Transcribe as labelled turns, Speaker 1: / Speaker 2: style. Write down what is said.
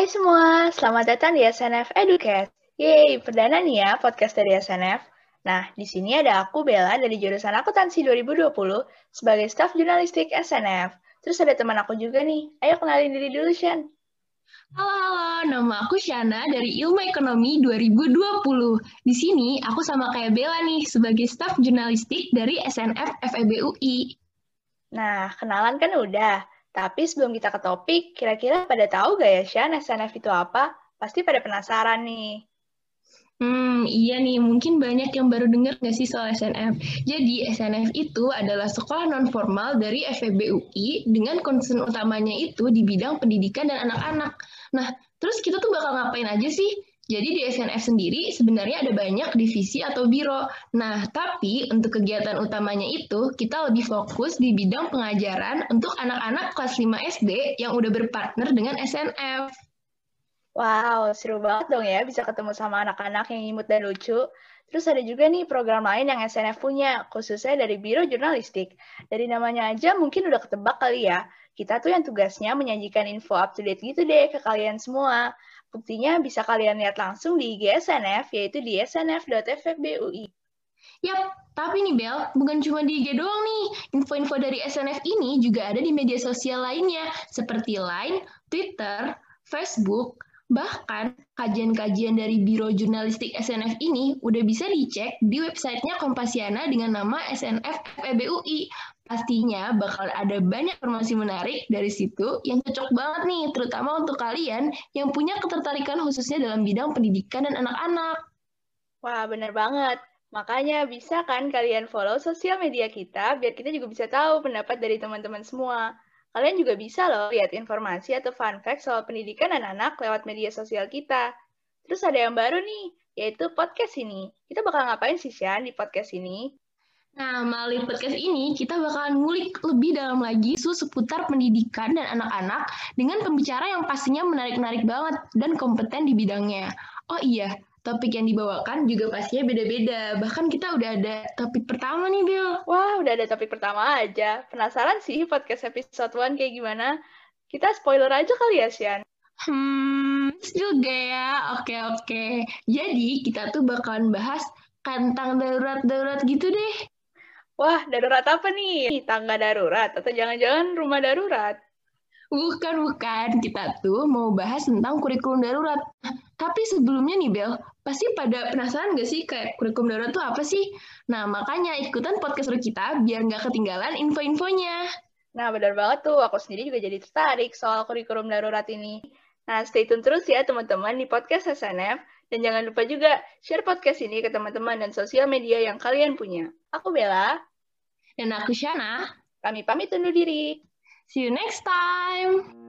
Speaker 1: Hai semua, selamat datang di SNF Educate. Yeay, perdana nih ya podcast dari SNF. Nah, di sini ada aku Bella dari jurusan Akuntansi 2020 sebagai staf jurnalistik SNF. Terus ada teman aku juga nih. Ayo kenalin diri dulu, Shan.
Speaker 2: Halo, halo, nama aku Shana dari Ilmu Ekonomi 2020. Di sini aku sama kayak Bella nih sebagai staf jurnalistik dari SNF FEB UI.
Speaker 1: Nah, kenalan kan udah. Tapi sebelum kita ke topik, kira-kira pada tahu gak ya, Shan, SNF itu apa? Pasti pada penasaran nih.
Speaker 2: Hmm, iya nih, mungkin banyak yang baru dengar nggak sih soal SNF. Jadi, SNF itu adalah sekolah non-formal dari FEB UI dengan concern utamanya itu di bidang pendidikan dan anak-anak. Nah, terus kita tuh bakal ngapain aja sih? Jadi di SNF sendiri sebenarnya ada banyak divisi atau biro. Nah, tapi untuk kegiatan utamanya itu kita lebih fokus di bidang pengajaran untuk anak-anak kelas 5 SD yang udah berpartner dengan SNF.
Speaker 1: Wow, seru banget dong ya bisa ketemu sama anak-anak yang imut dan lucu. Terus ada juga nih program lain yang SNF punya, khususnya dari Biro Jurnalistik. Dari namanya aja mungkin udah ketebak kali ya. Kita tuh yang tugasnya menyajikan info up to date gitu deh ke kalian semua. Buktinya bisa kalian lihat langsung di IG SNF, yaitu di snf.fbui.
Speaker 2: Yap, tapi nih Bel, bukan cuma di IG doang nih. Info-info dari SNF ini juga ada di media sosial lainnya, seperti Line, Twitter, Facebook, bahkan kajian-kajian dari Biro Jurnalistik SNF ini udah bisa dicek di websitenya Kompasiana dengan nama SNF FEBUI. Pastinya bakal ada banyak informasi menarik dari situ yang cocok banget nih, terutama untuk kalian yang punya ketertarikan khususnya dalam bidang pendidikan dan anak-anak.
Speaker 1: Wah, bener banget. Makanya bisa kan kalian follow sosial media kita biar kita juga bisa tahu pendapat dari teman-teman semua. Kalian juga bisa loh lihat informasi atau fun fact soal pendidikan anak-anak lewat media sosial kita. Terus ada yang baru nih, yaitu podcast ini. Kita bakal ngapain sih, Sian, di podcast ini?
Speaker 2: Nah, melalui podcast ini, kita bakalan ngulik lebih dalam lagi isu seputar pendidikan dan anak-anak dengan pembicara yang pastinya menarik-narik banget dan kompeten di bidangnya. Oh iya, topik yang dibawakan juga pastinya beda-beda. Bahkan kita udah ada topik pertama nih, Bill.
Speaker 1: Wah, udah ada topik pertama aja. Penasaran sih podcast episode 1 kayak gimana? Kita spoiler aja kali ya, Sian?
Speaker 2: Hmm, juga ya. Oke, oke. Jadi, kita tuh bakalan bahas kantang darurat-darurat gitu deh.
Speaker 1: Wah, darurat apa nih? Tangga darurat atau jangan-jangan rumah darurat?
Speaker 2: Bukan, bukan. Kita tuh mau bahas tentang kurikulum darurat. Tapi sebelumnya nih, Bel, pasti pada penasaran gak sih kayak kurikulum darurat tuh apa sih? Nah, makanya ikutan podcast kita biar nggak ketinggalan info-infonya.
Speaker 1: Nah, benar banget tuh. Aku sendiri juga jadi tertarik soal kurikulum darurat ini. Nah, stay tune terus ya teman-teman di podcast SNF. Dan jangan lupa juga share podcast ini ke teman-teman dan sosial media yang kalian punya. Aku Bella.
Speaker 2: Dan aku Shana.
Speaker 1: Kami pamit undur diri.
Speaker 2: See you next time.